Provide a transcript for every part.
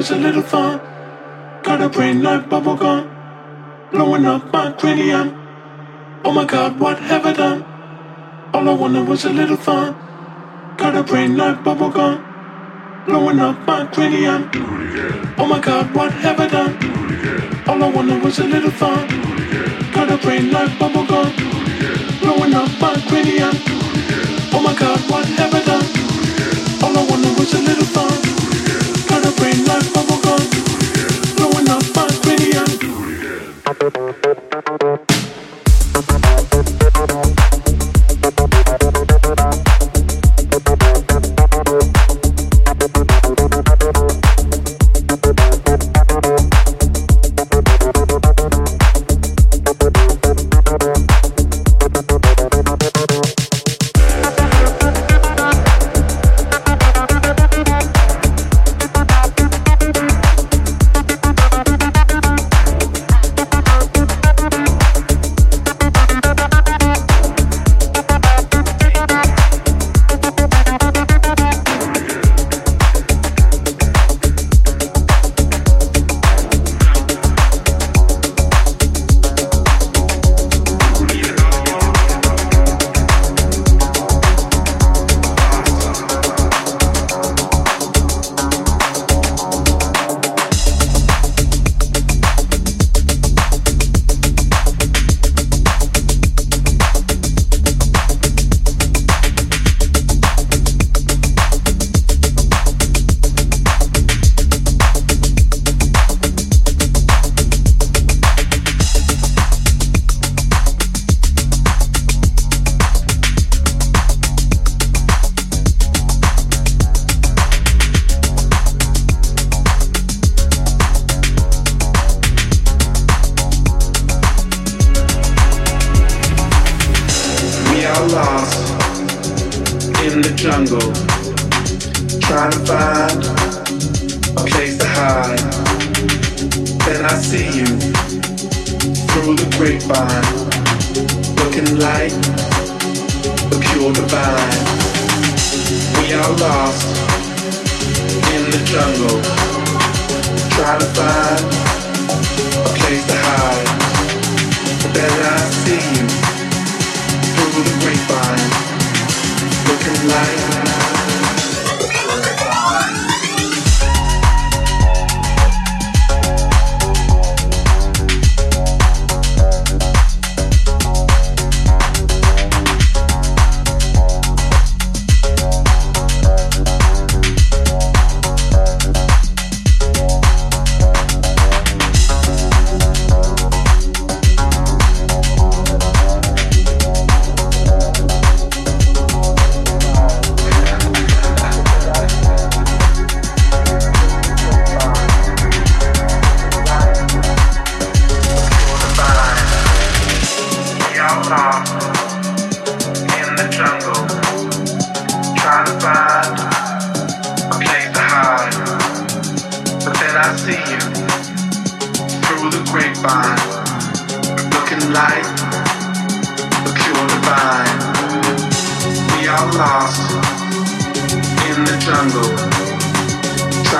was a little fun. Got a brain like bubble gum, blowing up my cranium. Oh my god, what have I done? All I wanted was a little fun. Got a brain like bubble gum, blowing up my cranium. Oh my god, what have I done? All I wanted was a little fun. Got a brain like bubble gum, blowing up my cranium.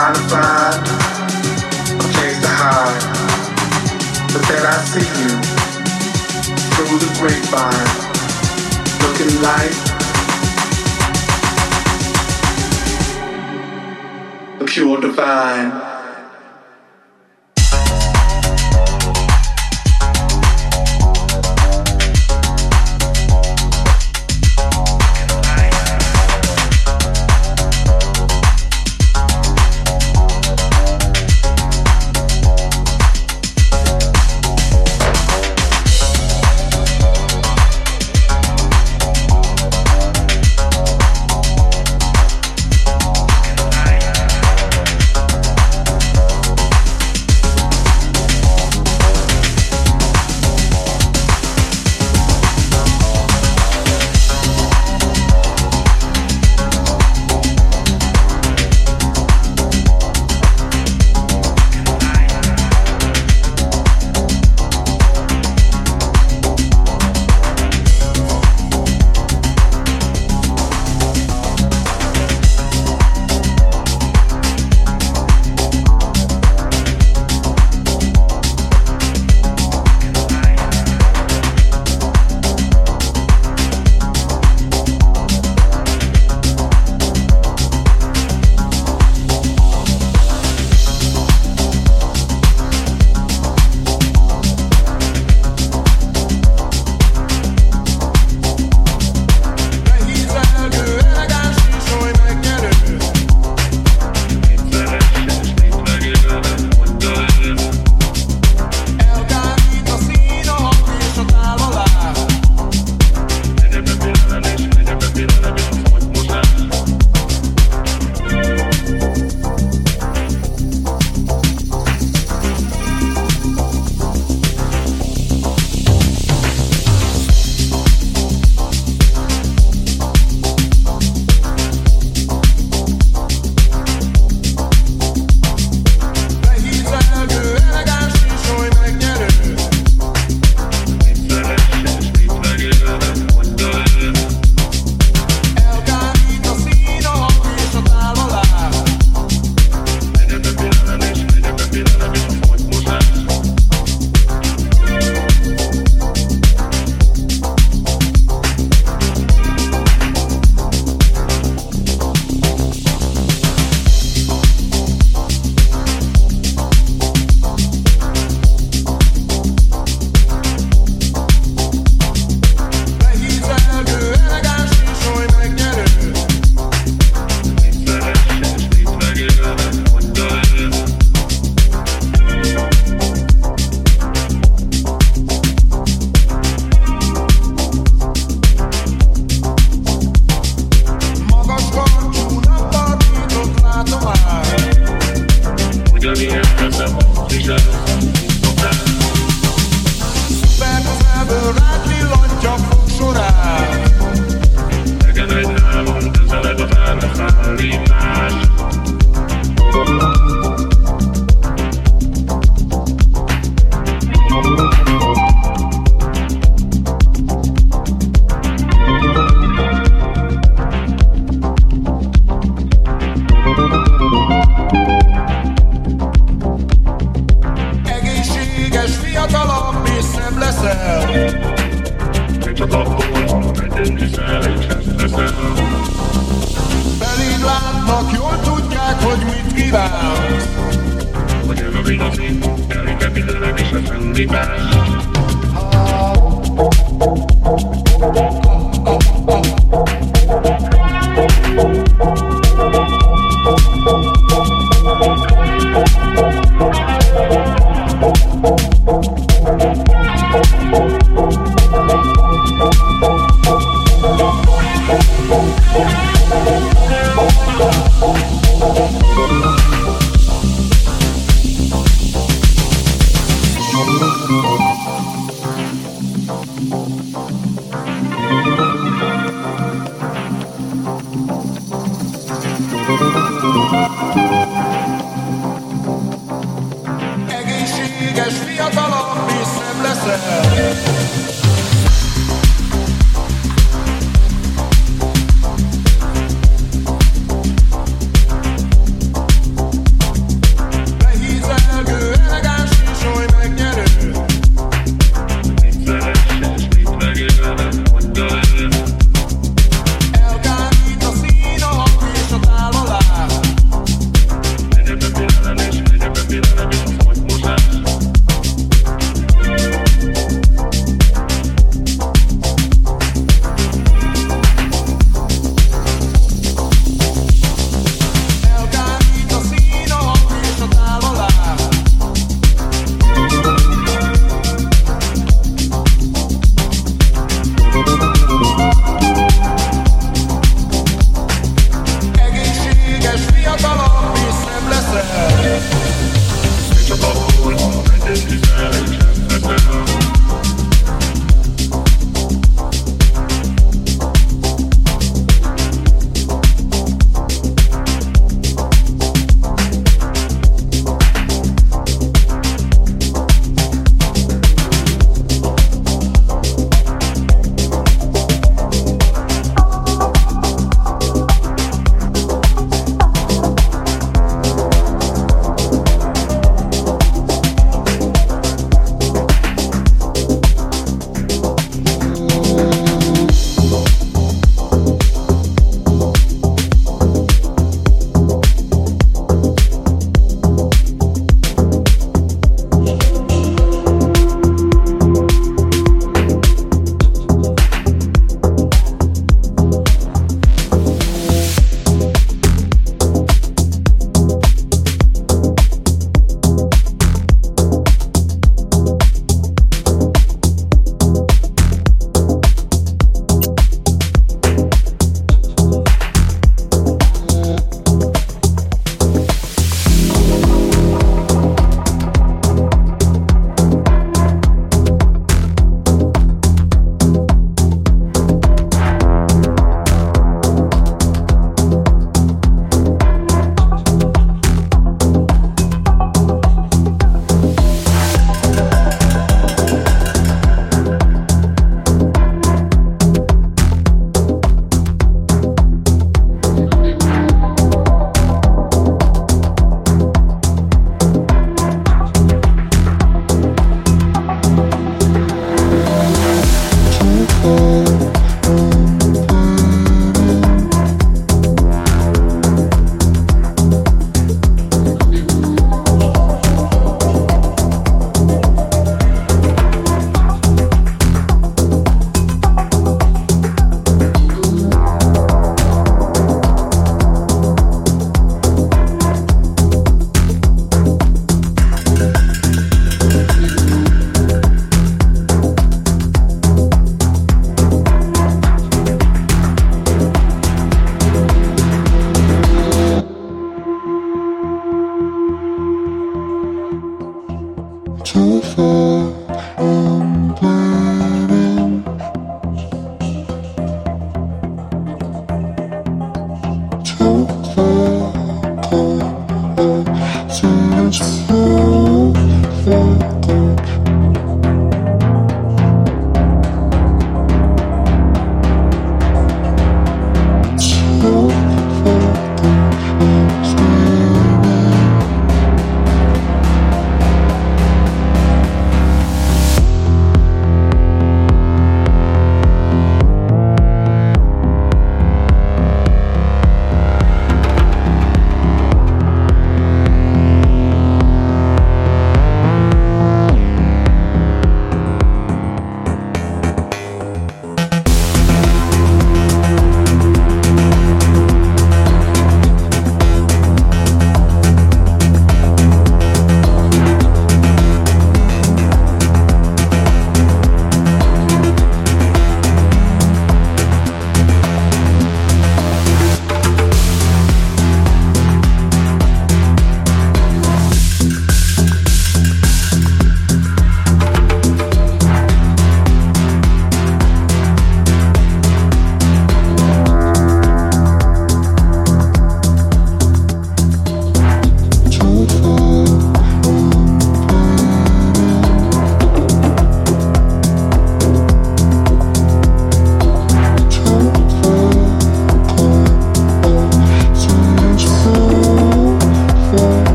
trying to find a place to hide. But then I see you through the grapevine, looking like the pure divine.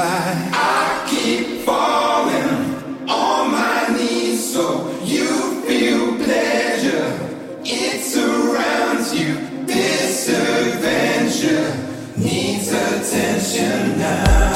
I keep falling on my knees so you feel pleasure. It surrounds you. This adventure needs attention now.